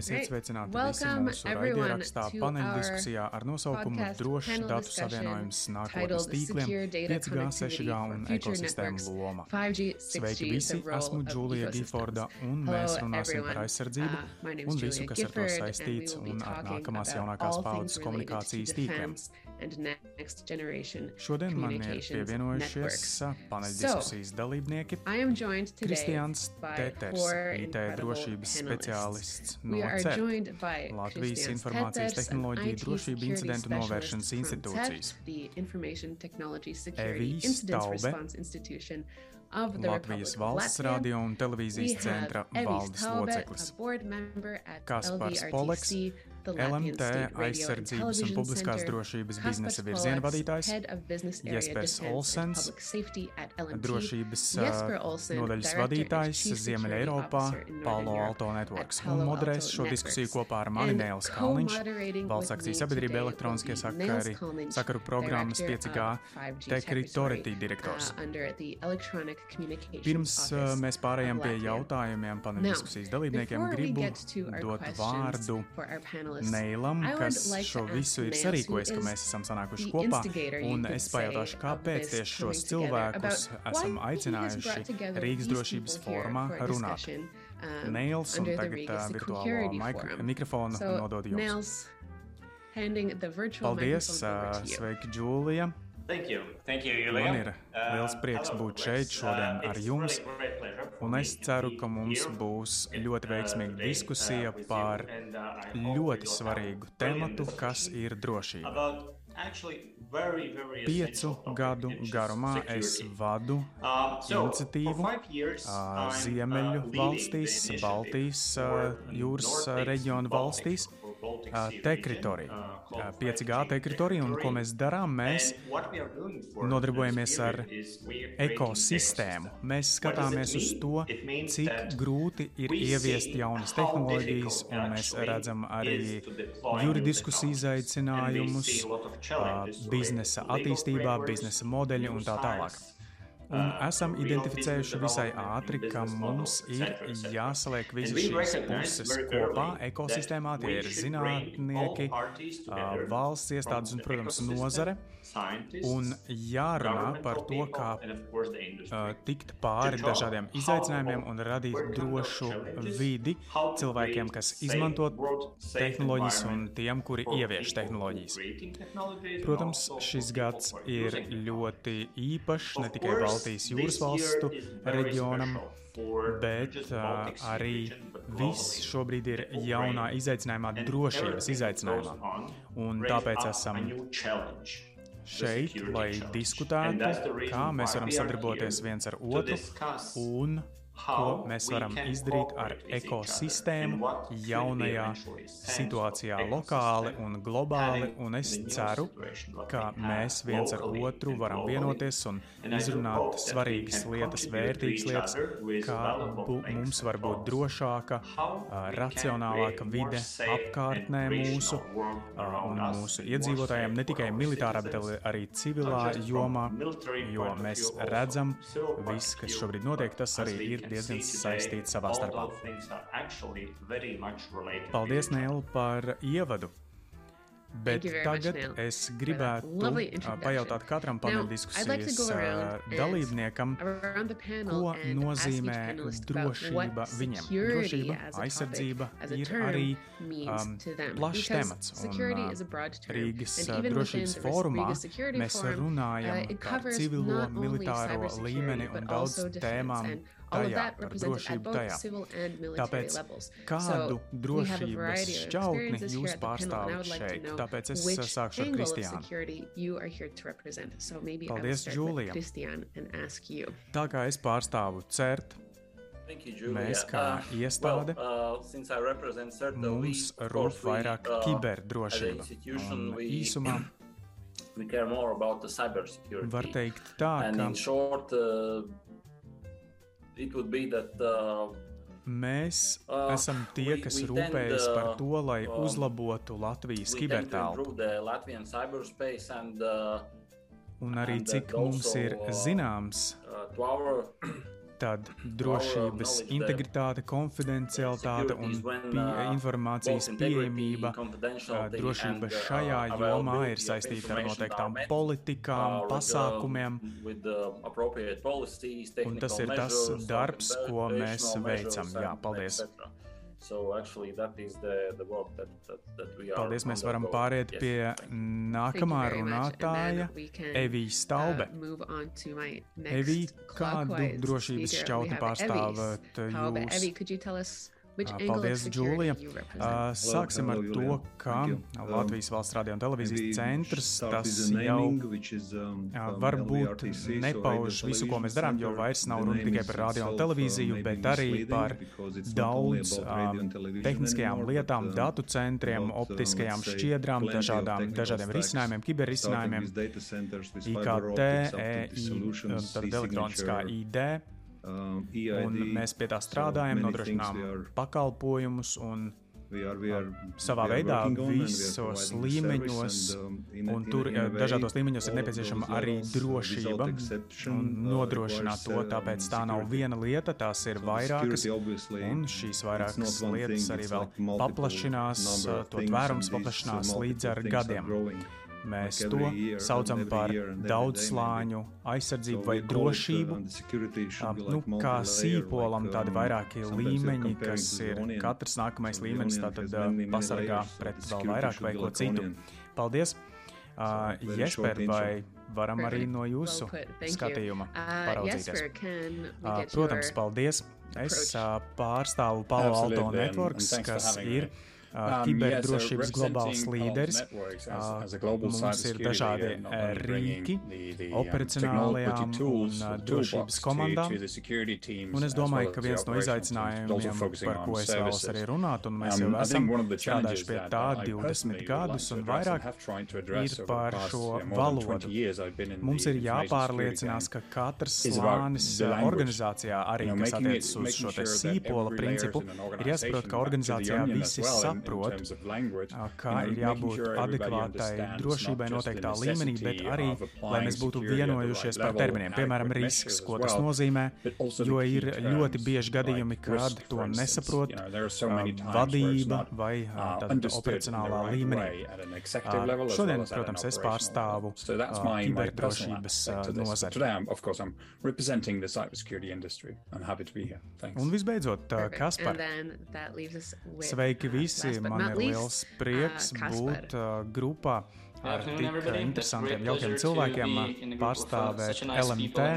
Esiet sveicināti visi mūsu raidierakstā paneļdiskusijā ar nosaukumu Drošs datu savienojums nākotnes tīkliem, 5G, 6G un ekosistēmu loma. Sveiki visi, esmu Džulija Giforda un mēs runāsim par aizsardzību Uh, un visu, kas ar to saistīts un ar nākamās jaunākās paudzes komunikācijas tīkliem. Šodien man ir pievienojušies paneļdiskusijas dalībnieki Kristians Teters, IT drošības speciālists no CERT, Latvijas informācijas tehnoloģiju drošību incidentu novēršanas institūcijas, Evijs Taube, Latvijas valsts radio un televīzijas centra valdes loceklis, Kaspars Poleks, LMT aizsardzības un publiskās drošības biznesa virziena vadītājs, Jespers Olsens, drošības nodaļas vadītājs Ziemeļa Eiropā, Palo Alto Networks, un moderēs šo diskusiju kopā ar mani Nēls Kalniņš, valsts akcijas sabiedrība elektroniskie sakari, sakaru programmas 5G Tekritority direktors. Pirms uh, mēs pārējām pie jautājumiem paneļdiskusijas dalībniekiem, gribu dot vārdu Neilam, kas šo visu ir sarīkojis, ka mēs esam sanākuši kopā, un es pajautāšu, kāpēc tieši šos cilvēkus esam aicinājuši Rīgas drošības fórumā runāt. Neils, un tagad uh, virtuālo mikrofonu nododu jums. Paldies, uh, sveiki, Džūlija! Thank you. Man ir liels prieks būt šeit šodien ar jums, un es ceru, ka mums būs ļoti veiksmīga diskusija par ļoti svarīgu tematu, kas ir drošība. Piecu gadu garumā es vadu iniciatīvu Ziemeļu valstīs, Baltijas jūras reģionu valstīs, ā, teritoriju, 5G teritoriju, un ko mēs darām? Mēs nodarbojamies ar ekosistēmu. Mēs skatāmies uz to, cik grūti ir ieviest jaunas tehnoloģijas, un mēs redzam arī juridiskus izaicinājumus biznesa attīstībā, biznesa modeļi un tā tālāk. Un esam identificējuši visai ātri, ka mums ir jāsaliek visas šīs puses kopā ekosistēmā. Tie ir zinātnieki, ā, valsts iestādes un, protams, nozare. Un jārunā par to, kā ā, tikt pāri dažādiem izaicinājumiem un radīt drošu vidi cilvēkiem, kas izmanto tehnoloģijas un tiem, kuri ievieš tehnoloģijas. Protams, šis gads ir ļoti īpašs ne tikai Baltijas jūras valstu reģionam, bet uh, arī viss šobrīd ir jaunā izaicinājumā, drošības izaicinājumā. Un tāpēc esam šeit, lai diskutētu, kā mēs varam sadarboties viens ar otru un ko mēs varam izdarīt ar ekosistēmu jaunajā situācijā, lokāli un globāli. Un es ceru, ka mēs viens ar otru varam vienoties un izrunāt svarīgas lietas, vērtīgas lietas, kā mums var būt drošāka, racionālāka vide apkārtnē mūsu un mūsu iedzīvotājiem, ne tikai militārā, bet arī civilā jomā, jo mēs redzam, viss, kas šobrīd notiek, tas arī ir diezgan saistīts savā starpā. Paldies, Nēl, par ievadu! Bet much, tagad Neil, es gribētu introduction. pajautāt katram I'd like to paneļdiskusijas go ā, around and dalībniekam, around the panel ko and each nozīmē drošība viņam. Drošība, aizsardzība ir arī um, plašs temats. Un, term. Rīgas even drošības fórumā mēs runājam uh, par civilo, militāro līmeni un daudz tēmām tajā, that par represented at drošību both tajā. civil and military Tāpēc levels. kādu So we have a drošības variety of šķautni jūs pārstāvat would like to šeit? know Tāpēc es which sākšu ar angle of Kristiānu. security you are here to represent. So maybe I will Paldies, start Julia. with Christian and ask you. Tā kā es pārstāvu CERT, Thank you, Julia. Mēs kā Uh, iestāde, well, uh, since I represent CERTA, mums rūp vairāk uh, kiberdrošība. Un we, īsumā we care more about the cybersecurity. var teikt tā, and ka in short, uh, it would be that uh, mēs Uh, esam tie, we- kas we rūpējas tend, par uh, to, lai um, uzlabotu Latvijas we kibertelpu. and uh, Un arī uh, cik mums also, ir uh, zināms, uh, tad drošības integritāte, konfidencialitāte un pie, informācijas pieejamība, drošība šajā jomā ir saistīta ar noteiktām politikām, pasākumiem. Un tas ir tas darbs, ko mēs veicam. Jā, paldies! So actually, that is the, the work that, that, that we are Paldies, mēs varam pāriet pie nākamā runātāja, Evija Staube. Uh, Evija, kādu drošības šķautni pārstāvat jūs? Paldies, Džūlija. Sāksim ar to, ka Latvijas valsts radio un televīzijas centrs tas jau um, varbūt nepauž visu, ko mēs darām, jo vairs nav runa tikai par radio un televīziju, bet arī par daudz tehniskajām lietām, datu centriem, optiskajām šķiedrām, dažādām, dažādiem risinājumiem, kiberrisinājumiem, IKT, EI, tad elektroniskā ID. Um, un mēs pie tā strādājam, nodrošinām pakalpojumus un We are, we are, savā veidā visos līmeņos, um, un tur dažādos līmeņos ir nepieciešama arī drošība un nodrošināt to, tāpēc tā nav viena lieta, tās ir vairākas, un šīs vairākas lietas arī vēl paplašinās, to tvērums paplašinās līdz ar gadiem. Mēs to saucam par daudzslāņu aizsardzību vai drošību. Nu, kā sīpolam, tādi vairāki līmeņi, kas ir katrs nākamais līmenis, tātad pasargā pret vēl vairāk vai ko citu. Paldies! Uh, Jesper, vai varam arī no jūsu skatījuma paraudzīties? Uh, protams, paldies! Es uh, pārstāvu Palo Alto Networks, kas ir uh, kiberdrošības globāls līderis. Uh, mums ir dažādi uh, rīki operacionālajām un uh, drošības komandām. Un es domāju, ka viens no izaicinājumiem, par ko es vēlos arī runāt, un mēs jau esam strādājuši pie tā 20 gadus un vairāk, ir par šo valodu. Mums ir jāpārliecinās, ka katrs slānis organizācijā, arī kas attiecas uz šo te sīpola principu, ir jāsaprot, ka organizācijā visi saprot, saprot, kā ir jābūt adekvātai drošībai noteiktā līmenī, bet arī, lai mēs būtu vienojušies par terminiem, piemēram, risks, ko tas nozīmē, jo ir ļoti bieži gadījumi, kad to nesaprot vadība vai operacionālā līmenī. Šodien, protams, es pārstāvu kiberdrošības nozari. Un visbeidzot, Kaspar, sveiki visi! Man ir liels prieks uh, būt uh, grupā ar tik interesantiem, jaukiem cilvēkiem, pārstāvēt LMT.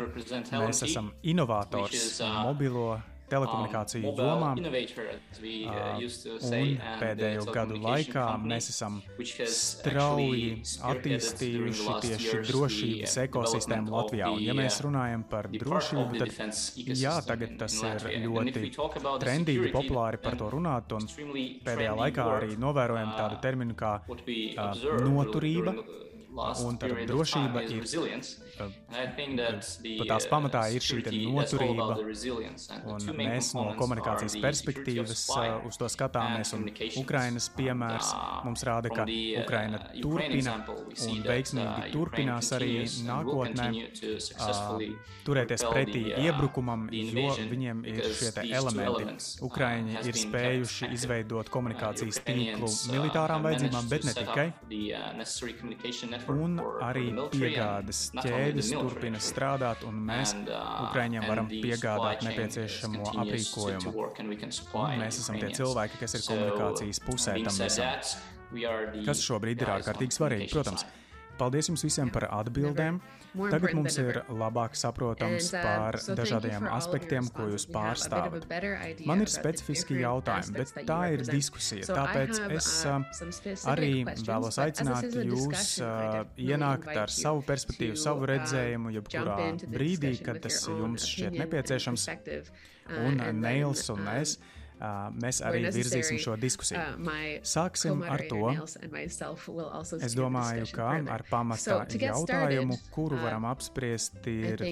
Mēs esam inovators uh, mobilo telekomunikāciju uh, jomā. Uh, un pēdējo gadu laikā mēs esam strauji attīstījuši tieši drošības ekosistēmu Latvijā. Un, ja mēs runājam par drošību, tad jā, tagad tas ir ļoti trendīgi, populāri par to runāt. Un pēdējā laikā arī novērojam tādu terminu kā uh, noturība un tā drošība ir. Pat tās pamatā ir šī noturība, un mēs no komunikācijas perspektīvas uh, uz to skatāmies. Ukrainas piemērs mums rāda, ka Ukraina turpina un veiksmīgi turpinās arī nākotnē uh, turēties pretī iebrukumam, jo viņiem ir šie elementi. Ukraiņi ir spējuši izveidot komunikācijas tīklu militārām vajadzībām, bet ne tikai un arī piegādes ķēdes turpina strādāt, un mēs uh, Ukraiņiem varam piegādāt nepieciešamo aprīkojumu. Un mēs esam tie cilvēki, kas ir komunikācijas pusē tam visam. Kas šobrīd ir ārkārtīgi svarīgi, protams. Paldies jums visiem par atbildēm. Tagad mums ir labāk saprotams uh, par dažādiem aspektiem, ko jūs pārstāvat. Man ir specifiski jautājumi, bet tā ir diskusija. Tāpēc es uh, uh, arī vēlos aicināt jūs ienākt ar savu perspektīvu, savu redzējumu, jebkurā brīdī, kad tas jums šķiet nepieciešams. Un Neils un es mēs arī virzīsim šo diskusiju. Uh, Sāksim ar to. Es domāju, ka ar pamata jautājumu, kuru varam apspriest, ir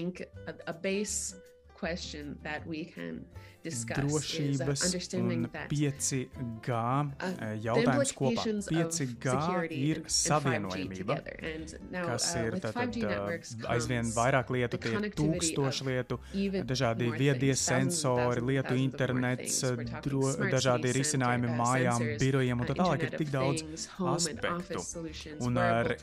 drošības un 5G jautājums kopā. 5G ir savienojamība, kas ir tātad, aizvien vairāk lietu, tie ir tūkstoši lietu, dažādi viedie sensori, lietu internets, dro, dažādi risinājumi mājām, birojiem un tā tālāk ir tik daudz aspektu. Un ar,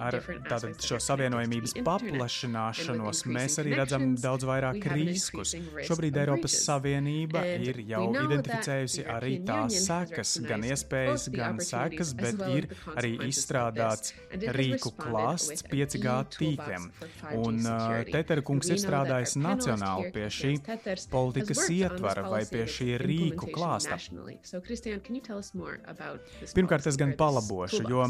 ar tātad šo savienojamības paplašināšanos mēs arī redzam daudz vairāk riskus. Šobrīd Eiropas Savienība ir jau identificējusi arī tās sekas, gan iespējas, gan sekas, bet ir arī izstrādāts rīku klāsts 5G tīkliem. Un uh, Tetera kungs ir strādājis nacionāli pie šī politikas ietvara vai pie šī rīku klāsta. Pirmkārt, es gan palabošu, jo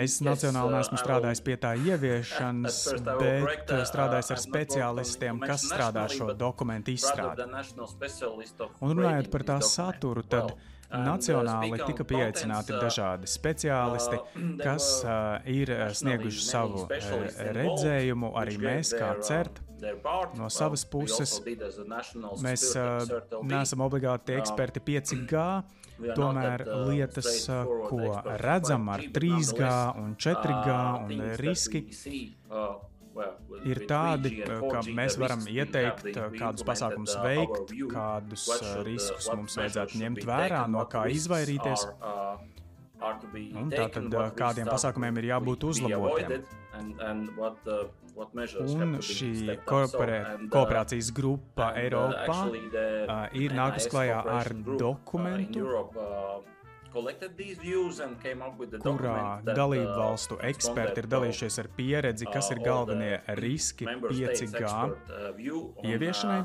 Es nacionāli uh, neesmu strādājis pie tā ieviešanas, bet strādājis ar speciālistiem, kas strādā šo dokumentu izstrādi. Un runājot par tā saturu, tad nacionāli tika pieaicināti dažādi speciālisti, kas uh, ir snieguši savu redzējumu, arī mēs kā CERT. No savas puses mēs uh, neesam obligāti eksperti 5G, Tomēr lietas, ko redzam ar 3G un 4G un riski, ir tādi, ka mēs varam ieteikt, kādus pasākumus veikt, kādus riskus mums vajadzētu ņemt vērā, no kā izvairīties. Un tātad kādiem pasākumiem ir jābūt uzlabotiem. Un šī korporē, kooperācijas grupa Eiropā uh, ir nākus klajā ar dokumentu, kurā dalību valstu eksperti ir dalījušies ar pieredzi, kas ir galvenie riski 5G ieviešanai.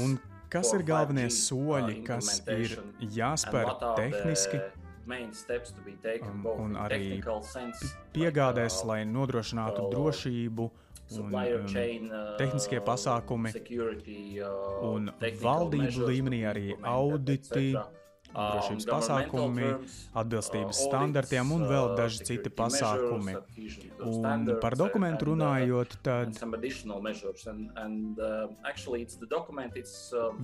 un kas ir galvenie soļi, kas ir jāspēr tehniski um, un arī piegādēs, lai nodrošinātu drošību un um, tehniskie pasākumi un valdību līmenī arī auditi drošības pasākumi, atbilstības standartiem un vēl daži citi pasākumi. Un par dokumentu runājot, tad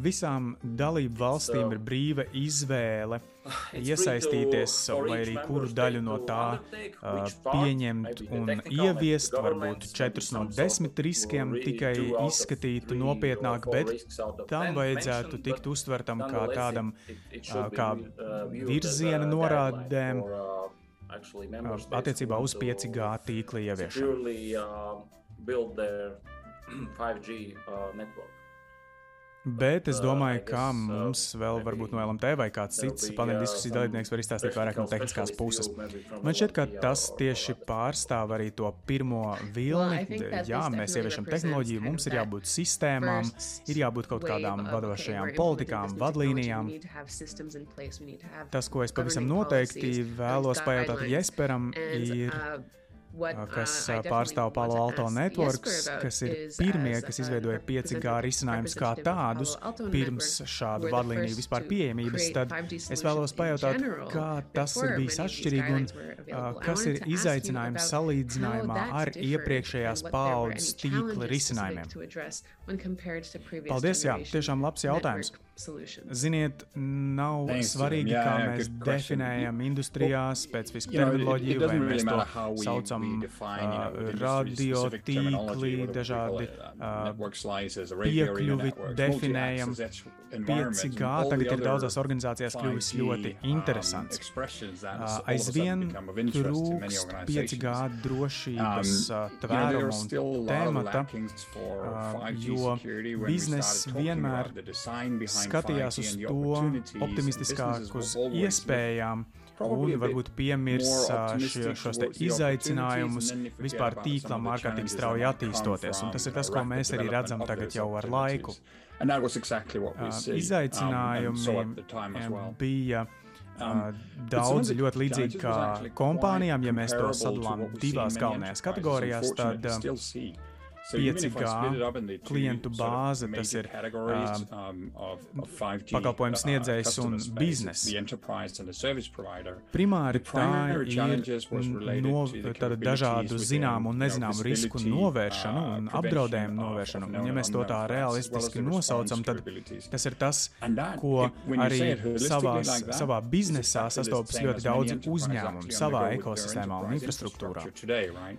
visām dalību valstīm ir brīva izvēle iesaistīties vai arī kuru daļu no tā uh, pieņemt un ieviest, varbūt četrus no desmit riskiem tikai izskatīt nopietnāk, bet tam vajadzētu tikt uztvertam kā tādam, uh, kā virziena norādēm attiecībā uz 5G tīkla ieviešanu. 5G uh, network. Bet es domāju, ka mums vēl varbūt no LMT vai kāds cits paneļa diskusijas dalībnieks var izstāstīt vairāk no tehniskās puses. Man šķiet, ka tas tieši pārstāv arī to pirmo vilni. Jā, mēs ieviešam tehnoloģiju, mums ir jābūt sistēmām, ir jābūt kaut kādām vadošajām politikām, vadlīnijām. Tas, ko es pavisam noteikti vēlos pajautāt Jesperam, ir kas pārstāv Palo Alto Networks, kas ir pirmie, kas izveidoja 5G risinājumus kā tādus pirms šādu vadlīniju vispār pieejamības, tad es vēlos pajautāt, kā tas ir bijis atšķirīgi un kas ir izaicinājums salīdzinājumā ar iepriekšējās paaudzes tīkla risinājumiem. Paldies, jā, tiešām labs jautājums. Ziniet, nav Thanks svarīgi, yeah, kā mēs definējam industrijās pēc visu terminoloģiju, vai mēs to saucam uh, radiotīkli, dažādi uh, piekļuvi definējam. 5G tagad ir daudzās organizācijās kļuvis ļoti interesants. Uh, aizvien trūkst 5G drošības uh, tvēruma un temata, uh, jo bizness vienmēr skatījās uz to optimistiskāk uz iespējām. Un varbūt piemirs šos izaicinājumus vispār tīklam ārkārtīgi strauji attīstoties. Un tas ir tas, ko mēs arī redzam tagad jau ar laiku. Izaicinājumi bija Uh, daudz ļoti līdzīgi kā kompānijām, ja mēs to sadalām divās galvenajās kategorijās, tad 5G klientu bāze, tas ir um, pakalpojumu uh, sniedzējs un biznesa. Primāri tā ir no, dažādu zināmu un nezināmu risku novēršanu un apdraudējumu novēršanu. Un, ja mēs to tā realistiski nosaucam, tad tas ir tas, ko arī savās, savā biznesā sastopas ļoti daudzi uzņēmumi savā ekosistēmā un infrastruktūrā.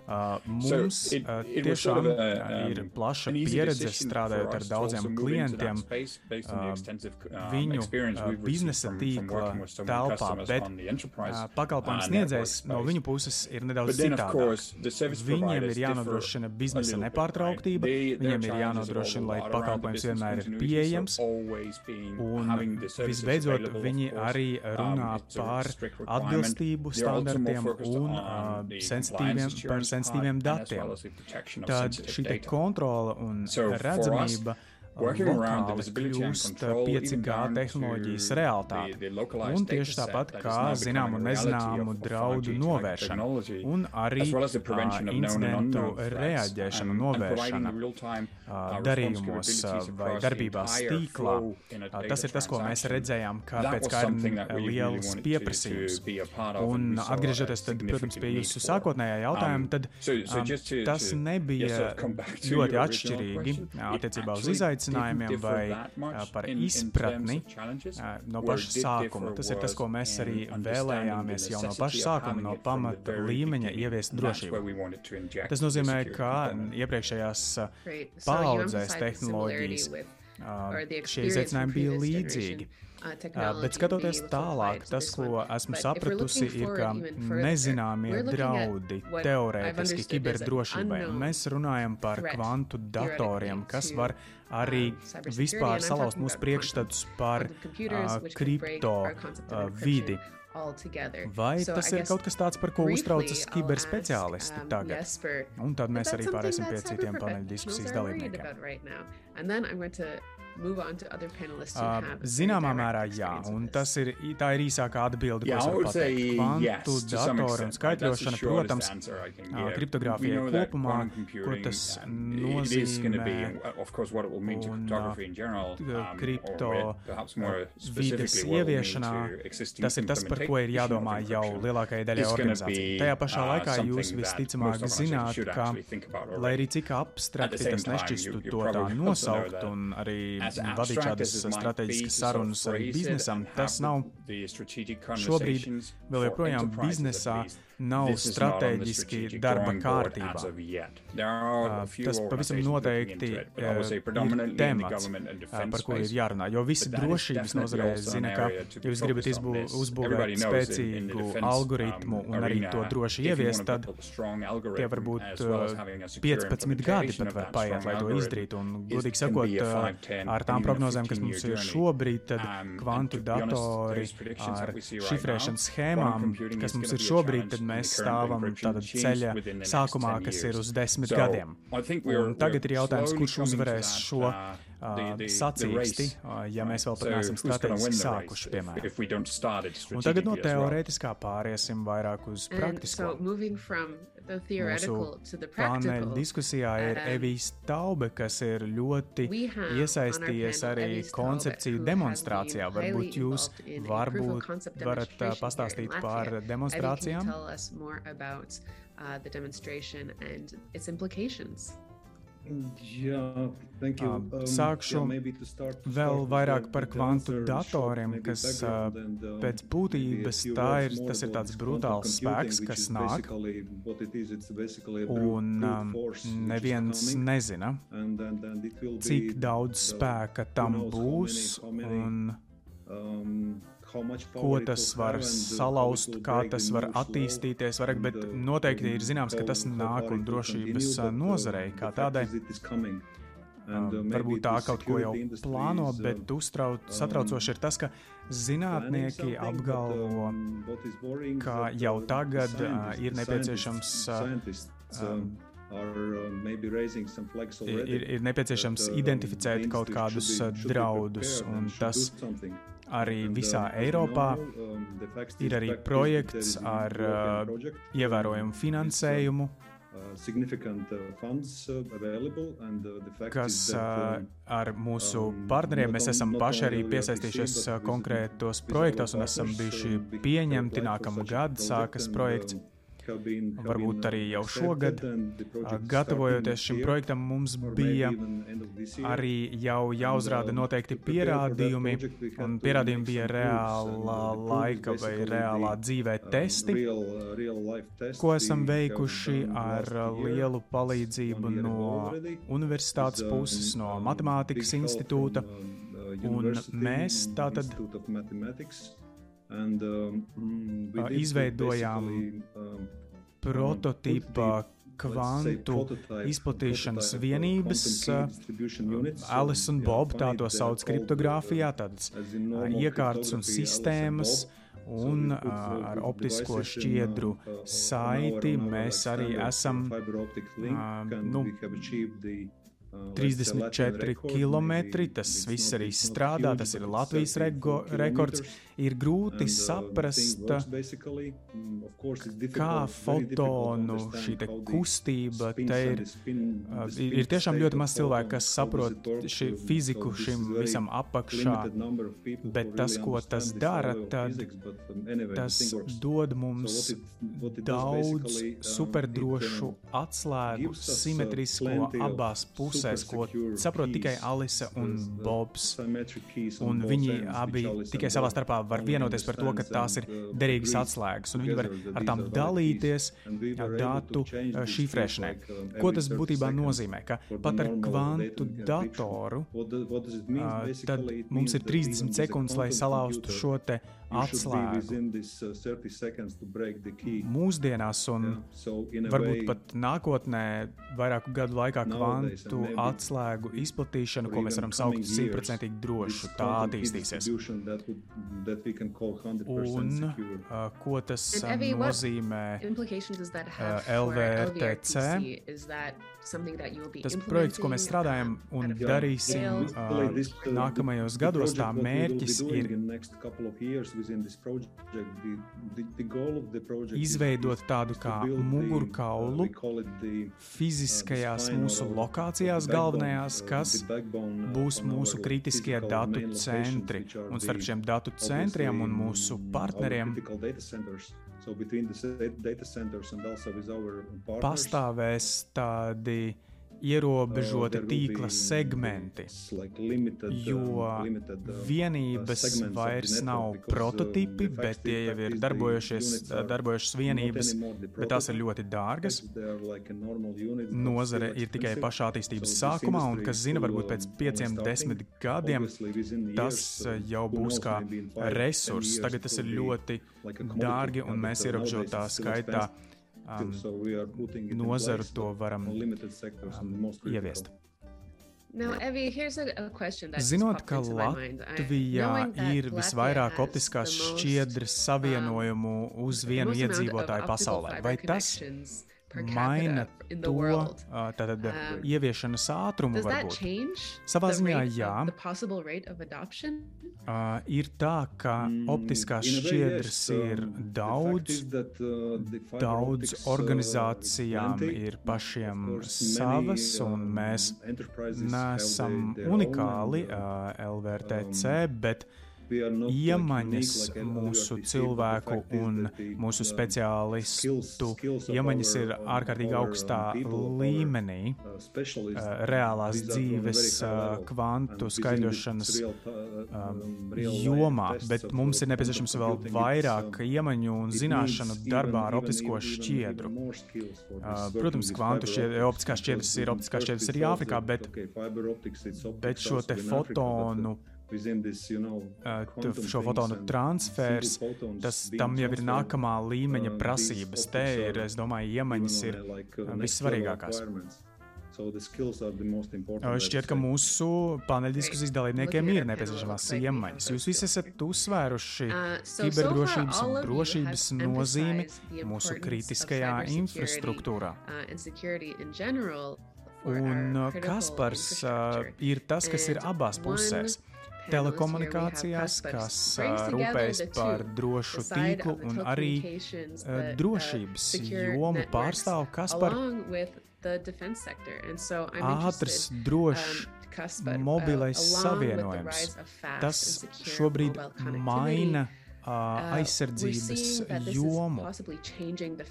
Uh, mums uh, tiešām uh, ir plaša pieredze strādājot ar daudziem klientiem. viņu biznesa tīkla telpā, bet pakalpojums sniedzējs no viņu puses ir nedaudz citādāk. Viņiem ir jānodrošina biznesa nepārtrauktība, viņiem ir jānodrošina, lai pakalpojums vienmēr ir pieejams, un visbeidzot, viņi arī runā par atbilstību standartiem un uh, sensitīviem, par sensitīviem datiem. Tad šī kontrola un redzamība lokāli kļūst 5G tehnoloģijas realitāte. Un tieši tāpat kā zināmu un nezināmu draudu novēršana un arī incidentu reaģēšana, novēršana darījumos vai darbībās tīklā. Tas ir tas, ko mēs redzējām, kā pēc ir liels pieprasījums. Un atgriežoties, tad, protams, pie jūsu sākotnējā jautājuma, tad tas nebija ļoti atšķirīgi attiecībā uz izaicinājumu izaicinājumiem vai par izpratni no paša sākuma. Tas ir tas, ko mēs arī vēlējāmies jau no paša sākuma, no pamata līmeņa ieviest drošību. Tas nozīmē, ka iepriekšējās paudzēs tehnoloģijas šie izaicinājumi bija līdzīgi. Uh, bet skatoties tālāk, tas, ko esmu sapratusi, ir, ka nezināmie draudi teorētiski kiberdrošībai. Mēs runājam par kvantu datoriem, kas var arī vispār salauzt mūsu priekšstatus par uh, kripto uh, vidi. Vai tas ir kaut kas tāds, par ko uztraucas kiberspeciālisti um, tagad? Un tad mēs arī pārēsim pie citiem paneļa diskusijas dalībniekiem. Uh, zināmā mērā jā, un tas ir, tā ir īsākā atbilde, ko es varu pateikt. Kvantu datoru un skaitļošana, protams, uh, kriptogrāfijai kopumā, ko tas nozīmē, un uh, kripto vides ieviešanā, tas ir tas, par ko ir jādomā jau lielākajai daļai organizācijai. Tajā pašā laikā jūs visticamāk zināt, ka, lai arī cik abstrakti tas nešķistu to tā nosaukt, un arī vadīt šādas strateģiskas sarunas ar biznesam, tas nav šobrīd vēl joprojām biznesā nav strateģiski darba kārtībā. Tas pavisam noteikti ir temats, par ko ir jārunā, jo visi drošības nozarē zina, ka, ja jūs gribat izbū, uzbūvēt spēcīgu algoritmu un arī to droši ieviest, tad tie var būt 15 gadi pat var paiet, lai to izdarītu. Un, godīgi sakot, ar tām prognozēm, kas mums ir šobrīd, tad kvantu datori ar šifrēšanas schēmām, kas mums ir šobrīd, tad mēs stāvam tādā ceļa sākumā, kas ir uz desmit gadiem. Un tagad ir jautājums, kurš uzvarēs šo uh, sacīksti, ja mēs vēl pat neesam strateģiski sākuši, piemēram. Un tagad no teorētiskā pāriesim vairāk uz praktisko. Paneļa diskusijā ir um, Evijs Taube, kas ir ļoti iesaistījies arī koncepciju demonstrācijā. Varbūt jūs varbūt varat pastāstīt par demonstrācijām? Uh, the demonstration and its implications. Jā, um, Sākšu vēl vairāk par kvantu datoriem, kas pēc būtības tā ir, tas ir tāds brutāls spēks, kas nāk, un um, neviens nezina, cik daudz spēka tam būs. Un, um, ko tas var salauzt, kā tas var attīstīties. Vairāk, bet noteikti ir zināms, ka tas nāk un drošības nozarei kā tādai. Varbūt tā kaut ko jau plāno, bet uztrauc, satraucoši ir tas, ka zinātnieki apgalvo, ka jau tagad uh, ir nepieciešams. Uh, ir, ir nepieciešams identificēt kaut kādus draudus, un tas arī visā Eiropā. Ir arī projekts ar uh, ievērojumu finansējumu. kas ar mūsu um, partneriem mēs esam paši arī piesaistījušies konkrētos projektos un esam bijuši pieņemti. Nākamā gada sākas projekts. Varbūt arī jau šogad, gatavojoties šim projektam, mums bija arī jau jāuzrāda noteikti pierādījumi, un pierādījumi bija reālā laika vai reālā dzīvē testi, ko esam veikuši ar lielu palīdzību no universitātes puses, no matemātikas institūta, un mēs tātad And, um, mm, izveidojām um, prototipa kvantu izplatīšanas vienības, Alice un Bob tā to sauc kriptogrāfijā, tādas iekārtas un sistēmas. Un uh, ar optisko šķiedru saiti mēs arī esam uh, nu, 34 km. Tas viss arī strādā, tas ir Latvijas rego, rekords ir grūti saprast, kā fotonu šī kustība te ir. Ir tiešām ļoti maz cilvēku, kas saprot šī fiziku šim visam apakšā, bet tas, ko tas dara, tad tas dod mums daudz superdrošu atslēgu, simetrisko abās pusēs, ko saprot tikai Alise un Bobs. Un viņi abi tikai savā starpā var vienoties par to, ka tās ir derīgas atslēgas, un viņi var ar tām dalīties datu šifrēšanai. Ko tas būtībā nozīmē? Ka pat ar kvantu datoru tad mums ir 30 sekundes, lai salauztu šo te atslēgu. Mūsdienās, un varbūt pat nākotnē, vairāku gadu laikā, kvantu atslēgu izplatīšana, ko mēs varam saukt par simtprocentīgi drošu, tā attīstīsies. Un uh, ko tas uh, nozīmē uh, LVRTC? Tas projekts, ko mēs strādājam un darīsim uh, nākamajos gados, tā mērķis ir izveidot tādu kā mugurkaulu fiziskajās mūsu lokācijās galvenajās, kas būs mūsu kritiskie datu centri. Un starp šiem datu centriem un mūsu partneriem pastāvēs tādi ierobežoti uh, tīkla segmenti, jo uh, vienības vairs nav prototipi, bet tie jau ir darbojušās vienības, bet tās ir ļoti dārgas. Nozare ir tikai pašā attīstības sākumā, un kas zina, varbūt pēc pieciem, desmit gadiem tas uh, jau būs kā resurss. Tagad tas ir ļoti dārgi, un mēs ierobežotā skaitā um, nozaru to varam um, ieviest. Now, Evie, a, a Zinot, ka Latvijā ir visvairāk optiskās šķiedras savienojumu uz vienu iedzīvotāju pasaulē, vai tas maina to tātad, um, ieviešanas ātrumu. Varbūt. Savā ziņā, jā. Uh, ir tā, ka mm, optiskās šķiedras ir um, daudz, uh, daudz organizācijām ir pašiem savas, un um, mēs neesam unikāli uh, LVRTC, bet uh, iemaņas mūsu cilvēku un mūsu speciālistu iemaņas ir ārkārtīgi augstā līmenī, reālās dzīves kvantu skaidrošanas jomā, bet mums ir nepieciešams vēl vairāk iemaņu un zināšanu darbā ar optisko šķiedru. Protams, kvantu šķiedru, optiskās šķiedras ir optiskās šķiedras arī Āfrikā, bet, bet šo te fotonu šo fotonu transfers, tas tam jau ir nākamā līmeņa prasības. Te ir, es domāju, iemaņas ir vissvarīgākās. Šķiet, ka mūsu paneļdiskusijas dalībniekiem ir nepieciešamās iemaņas. Jūs visi esat uzsvēruši kiberdrošības un drošības nozīmi mūsu kritiskajā infrastruktūrā. Un Kaspars ir tas, kas ir abās pusēs. Telekomunikācijās, kas rūpējas par drošu tīklu un arī drošības jomu pārstāv Kaspar. Ātrs, drošs mobilais savienojums. Tas šobrīd maina aizsardzības jomu.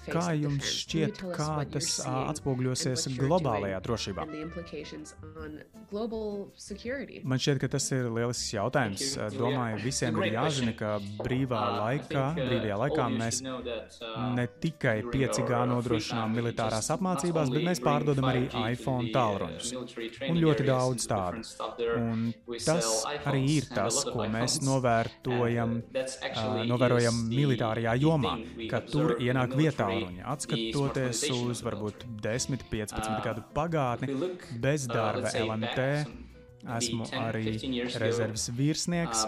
Kā jums šķiet, kā tas atspoguļosies globālajā drošībā? Man šķiet, ka tas ir lielisks jautājums. Domāju, visiem ir jāzina, ka brīvā laikā, brīvajā laikā mēs ne tikai 5G nodrošinām militārās apmācībās, bet mēs pārdodam arī iPhone tālruņus. Un ļoti daudz tādu. Un tas arī ir tas, ko mēs novērtojam novērojam militārajā jomā, ka tur ienāk vietāluņi. Atskatoties uz varbūt 10, 15 gadu pagātni, bezdarba LMT. Esmu arī rezerves virsnieks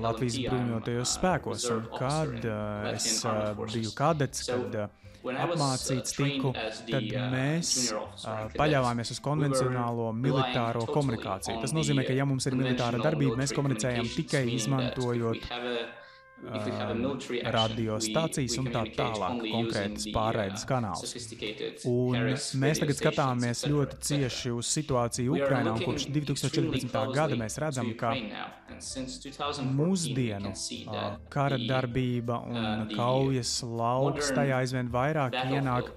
Latvijas bruņotajos spēkos. Un kad es biju kadets, kad apmācīts tiku, tad mēs paļāvāmies uz konvencionālo militāro komunikāciju. Tas nozīmē, ka ja mums ir militāra darbība, mēs komunicējam tikai izmantojot radiostacijas un tā tālāk, konkrētas pārraides kanāls. Un mēs tagad skatāmies ļoti cieši uz situāciju Ukrainā, un kopš 2014. gada mēs redzam, ka mūsdienu kara darbība un kaujas lauks tajā aizvien vairāk ienāk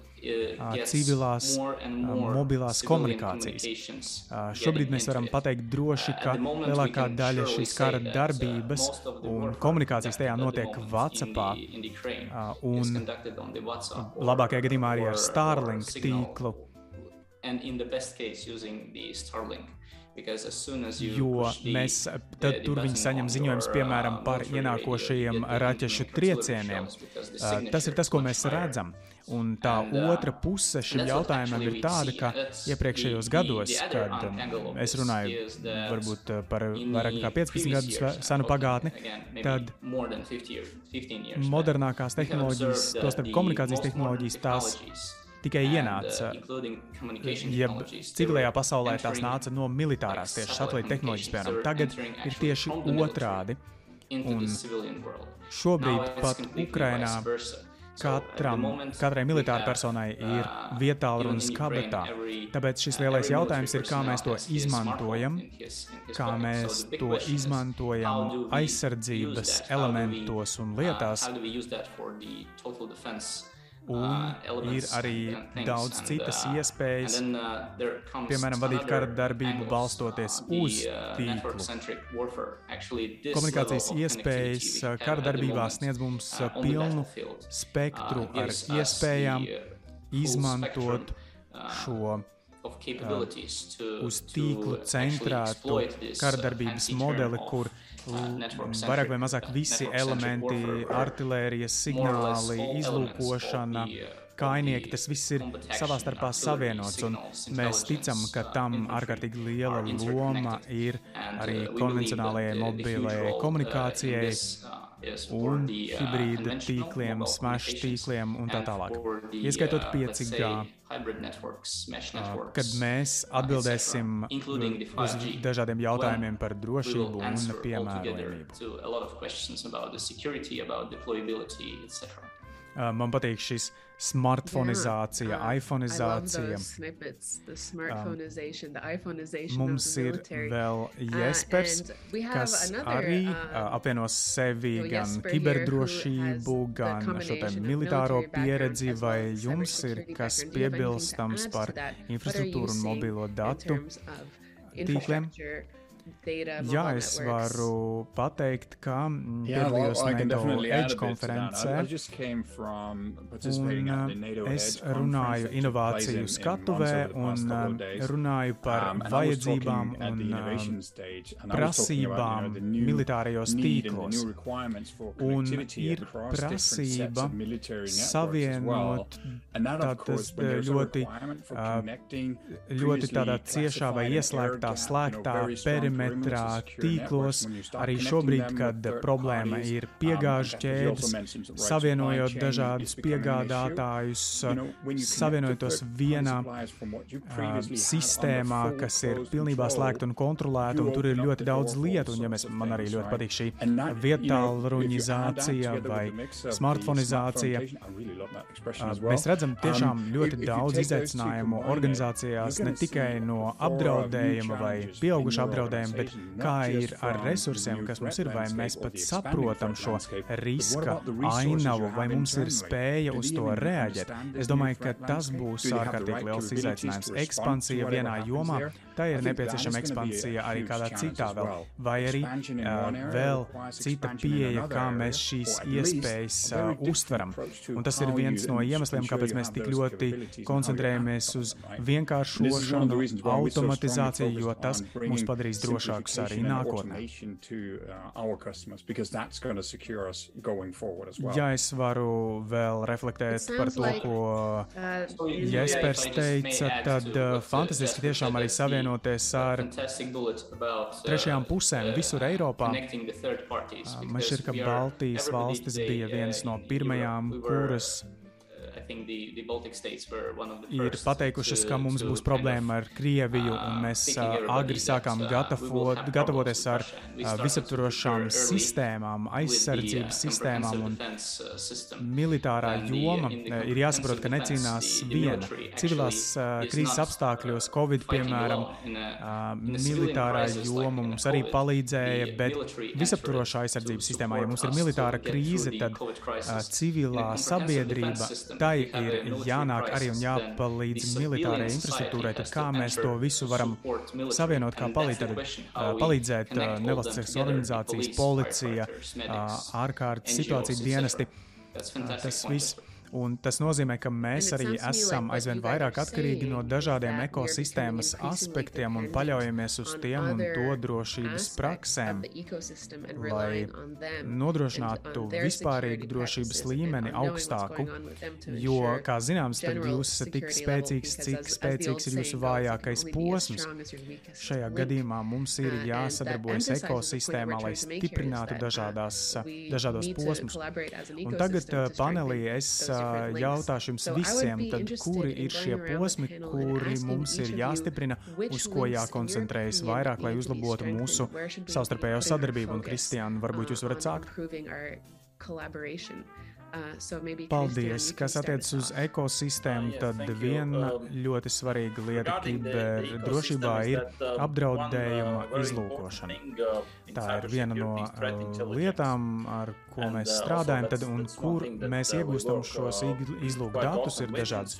civilās mobilās komunikācijas. Šobrīd mēs varam pateikt droši, ka lielākā daļa šīs kara darbības un komunikācijas tajā notiek WhatsAppā un labākajā gadījumā arī ar Starlink tīklu. Jo mēs tad tur viņi saņem ziņojumus, piemēram, par ienākošajiem raķešu triecieniem. Tas ir tas, ko mēs redzam. Un tā otra puse šim jautājumam ir tāda, ka iepriekšējos gados, kad um, es runāju varbūt uh, par vairāk nekā 15 gadu senu pagātni, tad modernākās tehnoloģijas, tostarp komunikācijas tehnoloģijas, tās tikai ienāca, jeb civilajā pasaulē tās nāca no militārās tieši satelīta tehnoloģijas, piemēram. Tagad ir tieši otrādi. Un šobrīd pat Ukrainā Katram, katrai militārai personai ir vietālrunis kabetā. Tāpēc šis lielais jautājums ir, kā mēs to izmantojam, kā mēs to izmantojam aizsardzības elementos un lietās. Un uh, ir arī daudz citas uh, iespējas, uh, piemēram, vadīt kara darbību balstoties uz tīklu. Komunikācijas iespējas kara darbībā sniedz mums pilnu spektru ar iespējām izmantot šo uz tīklu centrētu kardarbības modeli, kur vairāk vai mazāk visi elementi, artērijas signāli, izlūkošana, kainieki, tas viss ir savā starpā savienots. Mēs ticam, ka tam ārkārtīgi liela loma ir arī konvencionālajai mobilajai komunikācijai un hibrīda tīkliem, smash tīkliem un tā tālāk. Ieskaitot 5G, kad mēs atbildēsim uz dažādiem jautājumiem par drošību un piemērojamību. Man patīk šis smartfonizācija, yeah, iPhoneizācija. Mums ir vēl Jespers, uh, kas another, arī uh, apvieno sevi gan kiberdrošību, gan šo te militāro pieredzi, vai jums ir kas piebilstams par infrastruktūru un mobilo datu tīkliem? Jā, es varu pateikt, ka mm, piedalījos yeah, NATO Edge konferencē. Un uh, es runāju inovāciju skatuvē un uh, runāju par um, vajadzībām un uh, prasībām militārajos tīklos. Un ir prasība savienot tādas ļoti, ļoti tādā ciešā vai ieslēgtā, slēgtā perimetrā perimetrā tīklos, arī šobrīd, kad problēma ir piegāžu ķēdes, savienojot dažādus piegādātājus, savienojot tos vienā sistēmā, kas ir pilnībā slēgta un kontrolēta, un tur ir ļoti daudz lietu, un ja mēs, man arī ļoti patīk šī vietālruņizācija vai smartfonizācija, mēs redzam tiešām ļoti daudz izaicinājumu organizācijās, ne tikai no apdraudējuma vai pieauguša apdraudējuma, bet kā ir ar resursiem, kas mums ir, vai mēs pat saprotam šo riska ainavu, vai mums ir spēja uz to reaģēt. Es domāju, ka tas būs ārkārtīgi liels izaicinājums. Ekspansija vienā jomā, tā ir nepieciešama ekspansija arī kādā citā vēl, vai arī uh, vēl cita pieeja, kā mēs šīs iespējas uh, uztveram. Un tas ir viens no iemesliem, kāpēc mēs tik ļoti koncentrējamies uz vienkāršošanu, automatizāciju, jo tas mūs padarīs drošākus arī nākotnē. Ja es varu vēl reflektēt par to, ko Jespers teica, tad fantastiski tiešām arī savienoties ar trešajām pusēm visur Eiropā. Man šķiet, ka Baltijas valstis bija viens no pirmajām, kuras ir pateikušas, ka mums būs problēma ar Krieviju, un uh, mēs agri sākām gatavot, gatavoties ar visaptvarošām sistēmām, aizsardzības sistēmām, un uh, militārā joma ir jāsaprot, ka necīnās viena. Civilās krīzes apstākļos, Covid, piemēram, militārā joma mums arī palīdzēja, bet visaptvarošā aizsardzības sistēmā, ja mums ir militāra krīze, tad civilā sabiedrība, tai ir jānāk arī un jāpalīdz militārajai infrastruktūrai, tad kā mēs to visu varam savienot, kā palīdzēt, palīdzēt nevalstiskas organizācijas, policija, ārkārtas situāciju dienesti. Tas viss Un tas nozīmē, ka mēs arī esam aizvien vairāk atkarīgi no dažādiem ekosistēmas aspektiem un paļaujamies uz tiem un to drošības praksēm, lai nodrošinātu vispārīgu drošības līmeni augstāku. Jo, kā zināms, tad jūs esat tik spēcīgs, cik spēcīgs ir jūsu vājākais posms. Šajā gadījumā mums ir jāsadarbojas ekosistēmā, lai stiprinātu dažādās, dažādos posmus. Un tagad panelī es jautāšu jums visiem, tad kuri ir šie posmi, kuri mums ir jāstiprina, uz ko jākoncentrējas vairāk, lai uzlabotu mūsu savstarpējo sadarbību? Un, Kristiāna, varbūt jūs varat sākt? Uh, Paldies! Kas attiecas uz ekosistēmu, tad viena um, ļoti svarīga lieta kiberdrošībā ir um, apdraudējuma izlūkošana. Uh, Tā ir viena no uh, lietām, ar ko mēs strādājam, tad, un kur mēs iegūstam šos izlūku datus. Ir dažādas,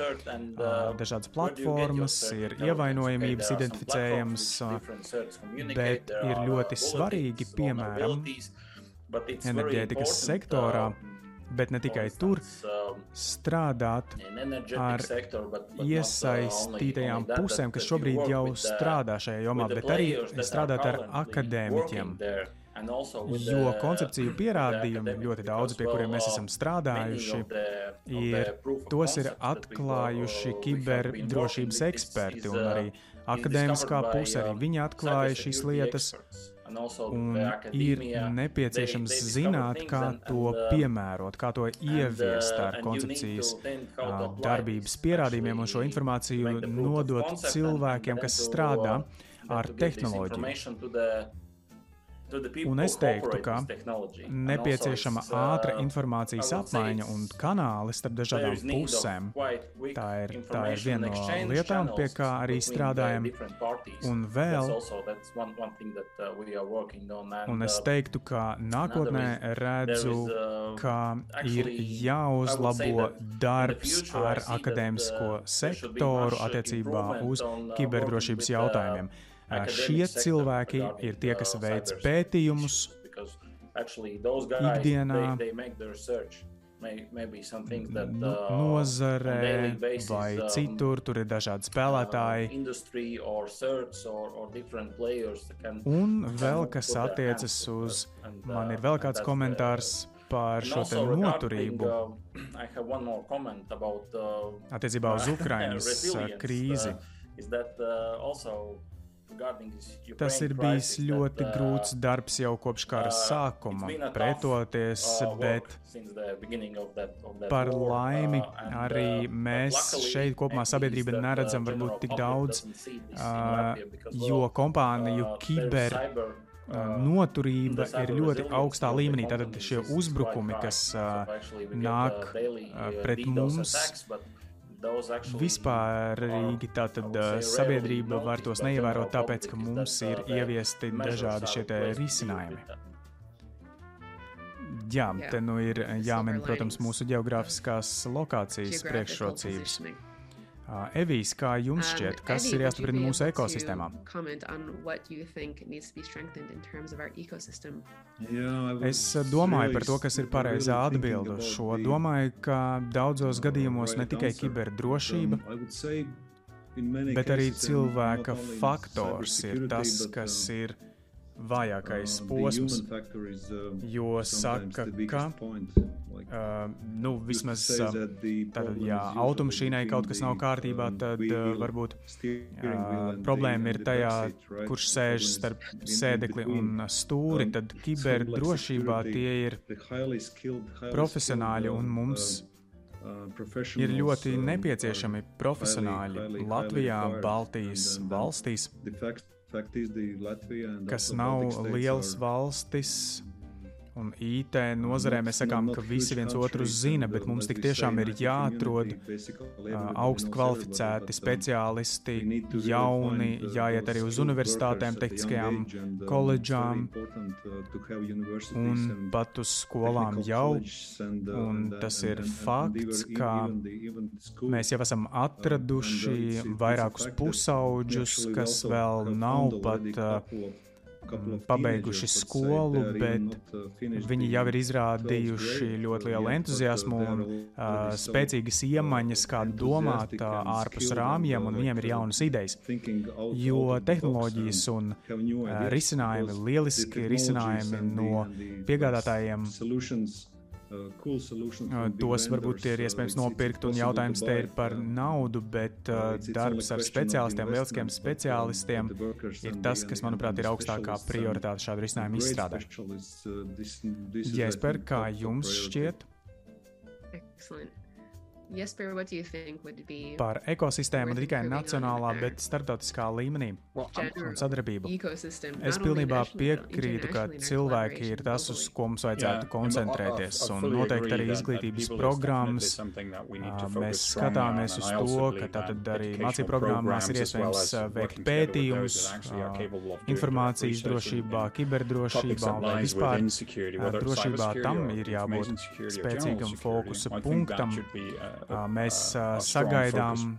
dažādas platformas, ir ievainojamības identificējams, bet ir ļoti svarīgi, piemēram, enerģētikas sektorā bet ne tikai tur, um, strādāt ar iesaistītajām pusēm, kas šobrīd jau strādā šajā jomā, bet arī strādāt ar akadēmiķiem. Jo koncepciju pierādījumi ļoti daudz, pie kuriem mēs esam strādājuši, ir, tos ir atklājuši kiberdrošības eksperti un arī akadēmiskā puse. Arī viņi atklāja šīs lietas. Un ir nepieciešams zināt, kā to uh, piemērot, kā to ieviest uh, ar koncepcijas uh, darbības pierādījumiem un šo informāciju nodot cilvēkiem, kas strādā ar tehnoloģiju. Un es teiktu, ka nepieciešama ātra informācijas apmaiņa un kanāli starp dažādām pusēm. Tā ir, tā ir viena no lietām, pie kā arī strādājam. Un vēl, un es teiktu, ka nākotnē redzu, ka ir jāuzlabo darbs ar akadēmisko sektoru attiecībā uz kiberdrošības jautājumiem. Šie cilvēki ir tie, kas veic pētījumus ikdienā. Nu, nozarē vai citur, tur ir dažādi spēlētāji. Un vēl kas attiecas uz, man ir vēl kāds komentārs par šo te noturību attiecībā uz Ukrainas krīzi. Tas ir bijis ļoti grūts darbs jau kopš kara sākuma, pretoties, bet par laimi arī mēs šeit kopumā sabiedrība neredzam varbūt tik daudz, jo kompāniju kiber noturība ir ļoti augstā līmenī. Tātad šie uzbrukumi, kas nāk pret mums, vispārīgi tātad sabiedrība var tos neievērot, tāpēc, ka mums ir ieviesti dažādi šie risinājumi. Jā, te nu ir jāmin, protams, mūsu geogrāfiskās lokācijas priekšrocības. Evijas, kā jums um, šķiet, kas ir jāstiprina mūsu ekosistēmā? Es domāju par to, kas ir pareizā atbilde uz šo. Domāju, ka daudzos gadījumos ne tikai kiberdrošība, um, bet arī cilvēka faktors ir tas, kas ir vājākais um, posms, jo saka, ka Uh, nu, vismaz uh, tātad, ja automašīnai kaut kas nav kārtībā, tad uh, varbūt uh, problēma ir tajā, kurš sēž starp sēdekli un stūri. Tad kiberdrošībā tie ir profesionāļi un mums ir ļoti nepieciešami profesionāļi Latvijā, Baltijas valstīs, kas nav lielas valstis Un IT nozarē mēs sakām, ka visi viens otru zina, bet mums tik tiešām ir jāatrod augstu kvalificēti speciālisti, jauni, jāiet arī uz universitātēm, tehniskajām koledžām un pat uz skolām jau. Un tas ir fakts, ka mēs jau esam atraduši vairākus pusauģus, kas vēl nav pat pabeiguši skolu, bet viņi jau ir izrādījuši ļoti lielu entuziasmu un uh, spēcīgas iemaņas, kā domāt uh, ārpus rāmjiem, un viņiem ir jaunas idejas. Jo tehnoloģijas un uh, risinājumi, lieliski risinājumi no piegādātājiem Uh, uh, tos varbūt ir iespējams nopirkt, un jautājums te ir par naudu, bet uh, darbs ar speciālistiem, lieliskiem speciālistiem ir tas, kas, manuprāt, ir augstākā prioritāte šādu risinājumu izstrādē. Jesper, kā jums šķiet? Excellent. Jesper, be... Par ekosistēmu ne tikai nacionālā, bet starptautiskā līmenī un sadarbību. Es pilnībā piekrītu, ka cilvēki ir tas, uz ko mums vajadzētu koncentrēties, un noteikti arī izglītības programmas. Mēs skatāmies uz to, ka tātad arī mācību programmās ir iespējams veikt pētījumus informācijas drošībā, kiberdrošībā vai vispār drošībā. Tam ir jābūt spēcīgam fokusa punktam mēs sagaidām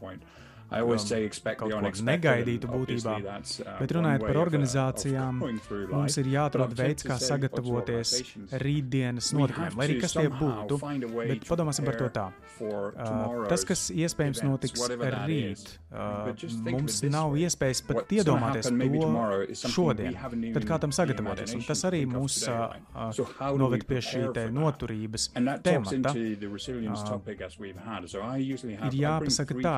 kaut ko negaidītu būtībā. Uh, Bet runājot par organizācijām, mums ir jāatrod veids, kā sagatavoties rītdienas notikumiem, lai arī kas tie būtu. Bet padomāsim par to tā. Uh, tas, kas iespējams notiks rīt, uh, mums nav iespējas pat iedomāties to šodien. Tad kā tam sagatavoties? Un tas arī mūs noved pie šī te noturības temata. Ir jāpasaka tā,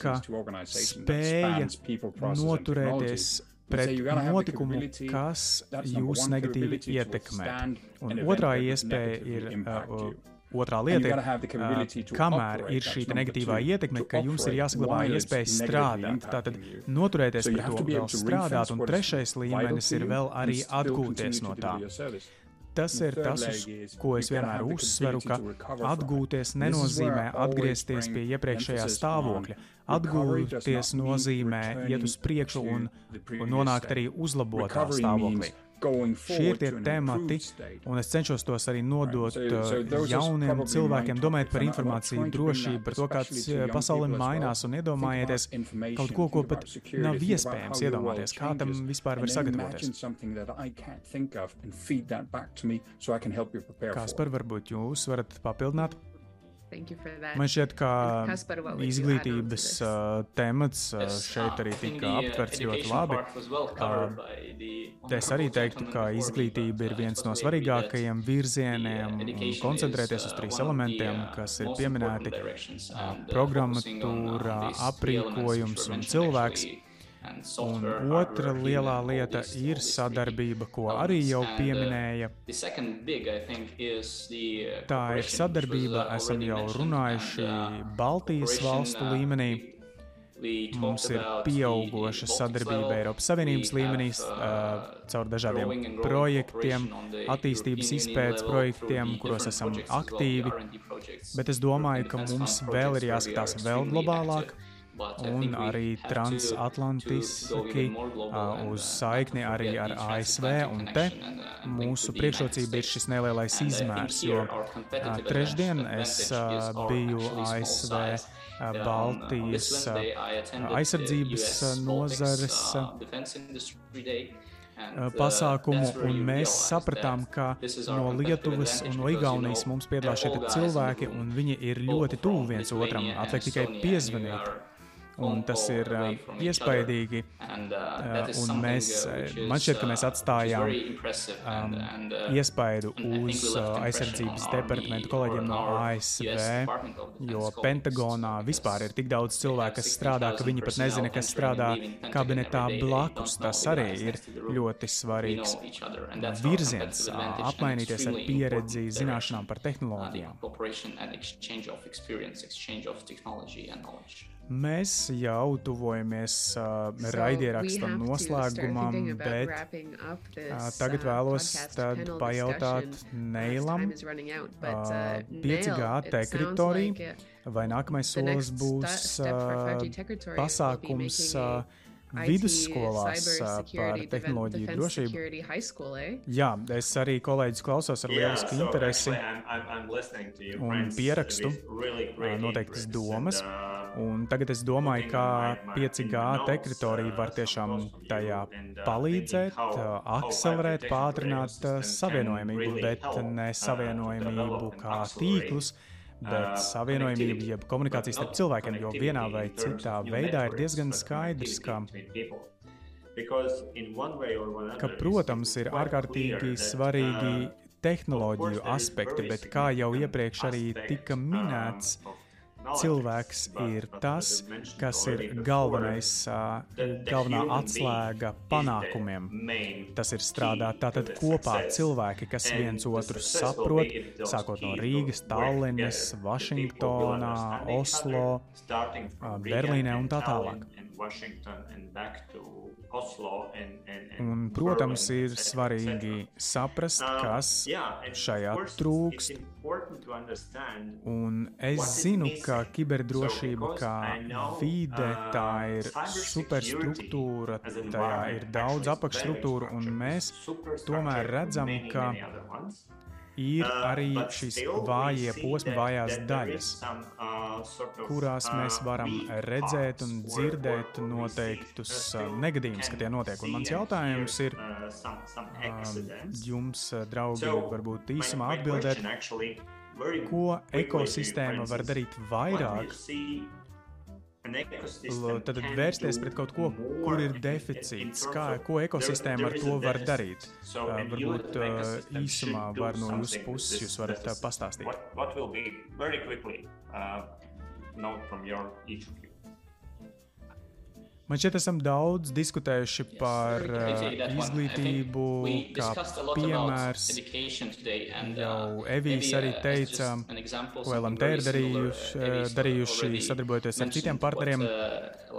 ka spēja noturēties pret notikumu, kas jūs negatīvi ietekmē. Un otrā iespēja ir. Uh, Otrā lieta ir, uh, kamēr ir šī negatīvā ietekme, ka jums ir jāsaglabā iespēja strādāt. Tātad noturēties pret to, vēl strādāt, un trešais līmenis ir vēl arī atgūties no tā. Tas ir tas, uz ko es vienmēr uzsveru, ka atgūties nenozīmē atgriezties pie iepriekšējā stāvokļa. Atgūties nozīmē iet uz priekšu un, un nonākt arī uzlabotā stāvoklī. Šie ir tie temati, un es cenšos tos arī nodot uh, jauniem cilvēkiem, domājot par informāciju drošību, par to, kā pasaule mainās, un iedomājieties kaut ko, ko pat nav iespējams iedomāties, kā tam vispār var sagatavoties. Kaspar, varbūt jūs varat papildināt? Man šķiet, ka izglītības uh, temats uh, šeit arī tika uh, aptverts ļoti labi. Uh, es arī teiktu, ka izglītība ir viens no svarīgākajiem virzieniem un koncentrēties uz trīs elementiem, kas ir pieminēti uh, - programmatūra, aprīkojums un cilvēks. Un otra lielā lieta ir sadarbība, ko arī jau uh, pieminēja. Tā ir sadarbība, esam jau runājuši Baltijas valstu līmenī. Mums ir pieauguša sadarbība Eiropas Savienības līmenī uh, caur dažādiem projektiem, attīstības izpētes projektiem, kuros esam aktīvi. Bet es domāju, ka mums vēl ir jāskatās vēl globālāk un arī transatlantiski uz saikni arī ar ASV. Un te mūsu priekšrocība ir šis nelielais izmērs, jo trešdien es biju ASV Baltijas aizsardzības nozares pasākumu, un mēs sapratām, ka no Lietuvas un no Igaunijas mums piedalās šie cilvēki, un viņi ir ļoti tuvu viens otram. Atliek tikai piezvanīt. Un tas ir uh, iespaidīgi. Uh, un mēs, man šķiet, ka mēs atstājām um, iespaidu uz uh, aizsardzības departamentu kolēģiem no ASV, jo Pentagonā vispār ir tik daudz cilvēku, kas strādā, ka viņi pat nezina, kas strādā kabinetā blakus. Tas arī ir ļoti svarīgs virziens apmainīties ar pieredzi, zināšanām par tehnoloģijām. Mēs jau tuvojamies uh, raidieraksta noslēgumam, bet uh, tagad vēlos pajautāt Neilam, uh, 5G teritorija, vai nākamais solis būs uh, pasākums. Uh, vidusskolās par tehnoloģiju drošību. Jā, es arī kolēģis klausos ar lielisku interesi un pierakstu noteiktas domas. Un tagad es domāju, ka 5G teritorija var tiešām tajā palīdzēt, akcelerēt, pātrināt savienojamību, bet ne savienojamību kā tīklus, bet savienojamību, jeb komunikācijas starp cilvēkiem, jo vienā vai citā veidā ir diezgan skaidrs, ka, ka protams, ir ārkārtīgi svarīgi tehnoloģiju aspekti, bet kā jau iepriekš arī tika minēts, cilvēks ir tas, kas ir galvenais, galvenā atslēga panākumiem. Tas ir strādāt tātad kopā cilvēki, kas viens otru saprot, sākot no Rīgas, Tallinas, Vašingtonā, Oslo, Berlīnē un tā tālāk. Un, protams, ir svarīgi saprast, kas šajā trūkst. Un es zinu, ka kiberdrošība kā vide, tā ir superstruktūra, tajā ir daudz apakšstruktūru, un mēs tomēr redzam, ka ir arī šīs vājie posmi, vājās daļas, kurās mēs varam redzēt un dzirdēt noteiktus negadījumus, ka tie notiek. Un mans jautājums ir jums, draugi, varbūt īsumā atbildēt, ko ekosistēma var darīt vairāk, tad vērsties pret kaut ko, kur ir deficīts, kā, ko ekosistēma ar to var darīt. Varbūt īsumā var no jūsu puses jūs varat uh, pastāstīt. Man šķiet, esam daudz diskutējuši par uh, izglītību, kā piemērs. Jau Evijas arī teica, ko LMT ir darījuši, darījuši sadarbojoties ar citiem partneriem,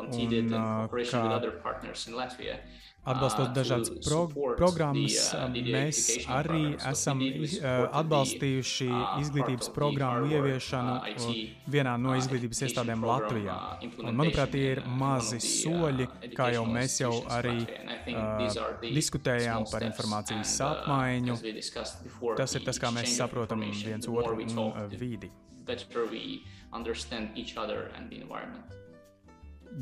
un uh, kā Atbalstot dažādas pro programmas, mēs arī esam atbalstījuši izglītības programmu ieviešanu vienā no izglītības iestādēm Latvijā. Un, manuprāt, tie ir mazi soļi, kā jau mēs jau arī uh, diskutējām par informācijas apmaiņu. Tas ir tas, kā mēs saprotam viens otru un uh, vidi.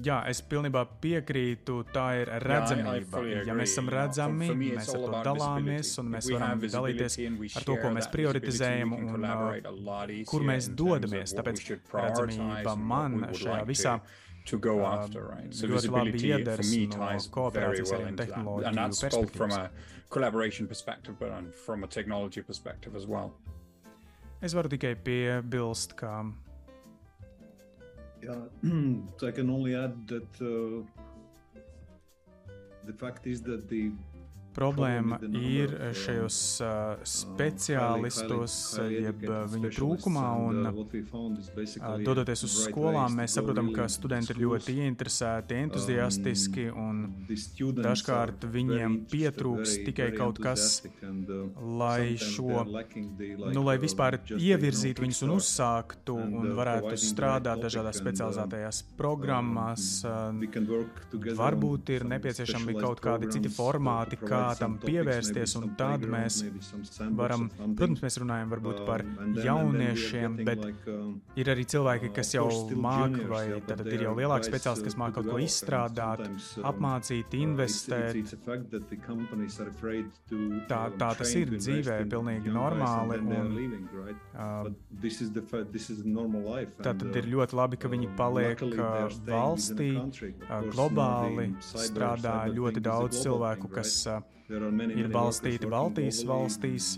Jā, es pilnībā piekrītu. Tā ir redzamība. Ja mēs esam redzami, mēs ar to dalāmies un mēs varam dalīties ar to, ko mēs prioritizējam un uh, kur mēs dodamies. Tāpēc redzamība man šajā visā to go uh, after, right? So visibility for me ties very well into that. And that's both from a collaboration perspective, but from a technology perspective as well. Es varu tikai piebilst, ka Uh, yeah, I can only add that uh, the fact is that the Problēma ir šajos uh, speciālistos, jeb viņu trūkumā. Un, uh, dodoties uz skolām, mēs saprotam, ka studenti ir ļoti ieinteresēti, entuziastiski, un dažkārt viņiem pietrūks tikai kaut kas, lai šo, nu, lai vispār ievirzītu viņus un uzsāktu un varētu strādāt dažādās specializētajās programmās. Varbūt ir nepieciešami kaut kādi citi formāti, kā kā tam pievērsties, un tad mēs varam, protams, mēs runājam varbūt par jauniešiem, bet ir arī cilvēki, kas jau māk, vai tad ir jau lielāki speciālisti, kas māk kaut ko izstrādāt, apmācīt, investēt. Tā, tā tas ir dzīvē, pilnīgi normāli. Un, uh, tā tad ir ļoti labi, ka viņi paliek valstī, globāli strādā ļoti daudz cilvēku, kas uh, ir balstīti Baltijas valstīs.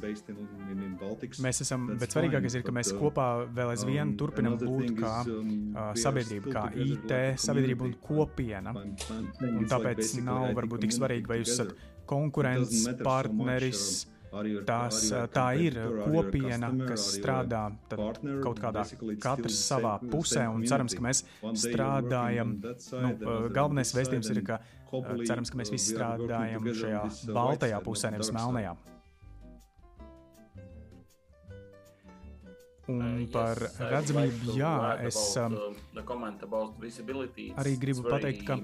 Mēs esam, bet svarīgākais ir, ka mēs kopā vēl aizvien um, turpinam būt kā uh, sabiedrība, kā IT sabiedrība un kopiena. Un tāpēc nav varbūt tik svarīgi, vai jūs esat konkurences partneris Tās, tā ir kopiena, kas strādā kaut kādā katrs savā pusē, un cerams, ka mēs strādājam. Nu, galvenais vēstījums ir, ka cerams, ka mēs visi strādājam šajā baltajā pusē, nevis melnajā. Un par redzamību, jā, es um, arī gribu pateikt, ka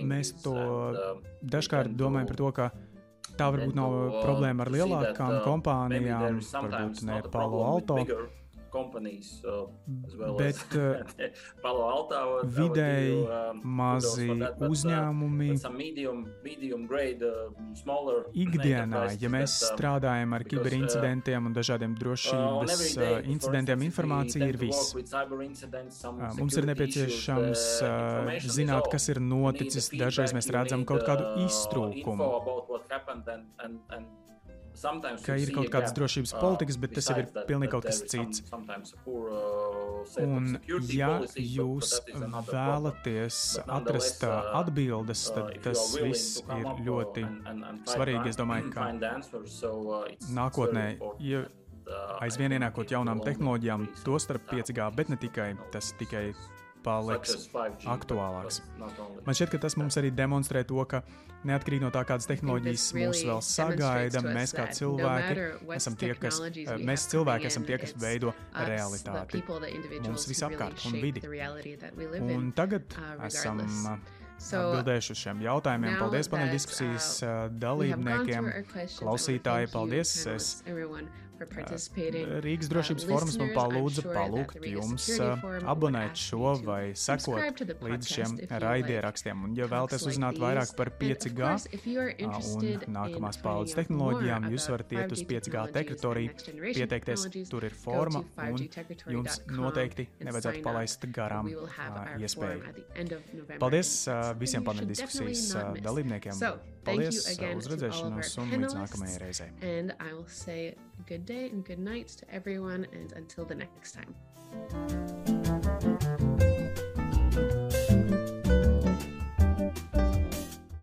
mēs to dažkārt domājam par to, ka Tā varbūt nav problēma ar lielākām uh, kompānijām, varbūt ne Palo Alto companies uh, as well Bet as Palo Alto. Vidēji um, mazi uzņēmumi. That, medium, medium grade, uh, smaller, Ikdienā, ja mēs that, um, strādājam ar kiberincidentiem un dažādiem drošības uh, incidentiem, informācija ir viss. Mums ir nepieciešams zināt, kas ir noticis. Dažreiz mēs redzam kaut kādu iztrūkumu ka ir kaut kādas drošības uh, politikas, bet tas jau ir pilnīgi kaut kas cits. Uh, un, ja jūs vēlaties atrast uh, atbildes, tad tas viss ir ļoti svarīgi. Es domāju, ka nākotnē, ja aizvien ienākot jaunām tehnoloģijām, to starp 5G, bet ne tikai tas tikai paliks aktuālāks. Man šķiet, ka tas mums arī demonstrē to, ka neatkarīgi no tā, kādas tehnoloģijas mūs vēl sagaida, mēs kā cilvēki esam tie, kas, eh, mēs cilvēki esam tie, kas veido realitāti mums visapkārt un vidi. Un tagad uh, esam atbildējuši uz šiem jautājumiem. Paldies paneļdiskusijas uh, uh, dalībniekiem, klausītāji, paldies! Es Rīgas drošības forums man palūdza palūgt jums abonēt šo vai sekot līdz šiem raidierakstiem. Un, ja vēlaties uzzināt vairāk par 5G un nākamās paudzes tehnoloģijām, jūs varat iet uz 5G teritoriju, pieteikties, tur ir forma, un jums noteikti nevajadzētu palaist garām iespēju. Paldies visiem paneļdiskusijas dalībniekiem! Paldies, uz redzēšanos un līdz nākamajai reizei! Day and good nights to everyone, and until the next time.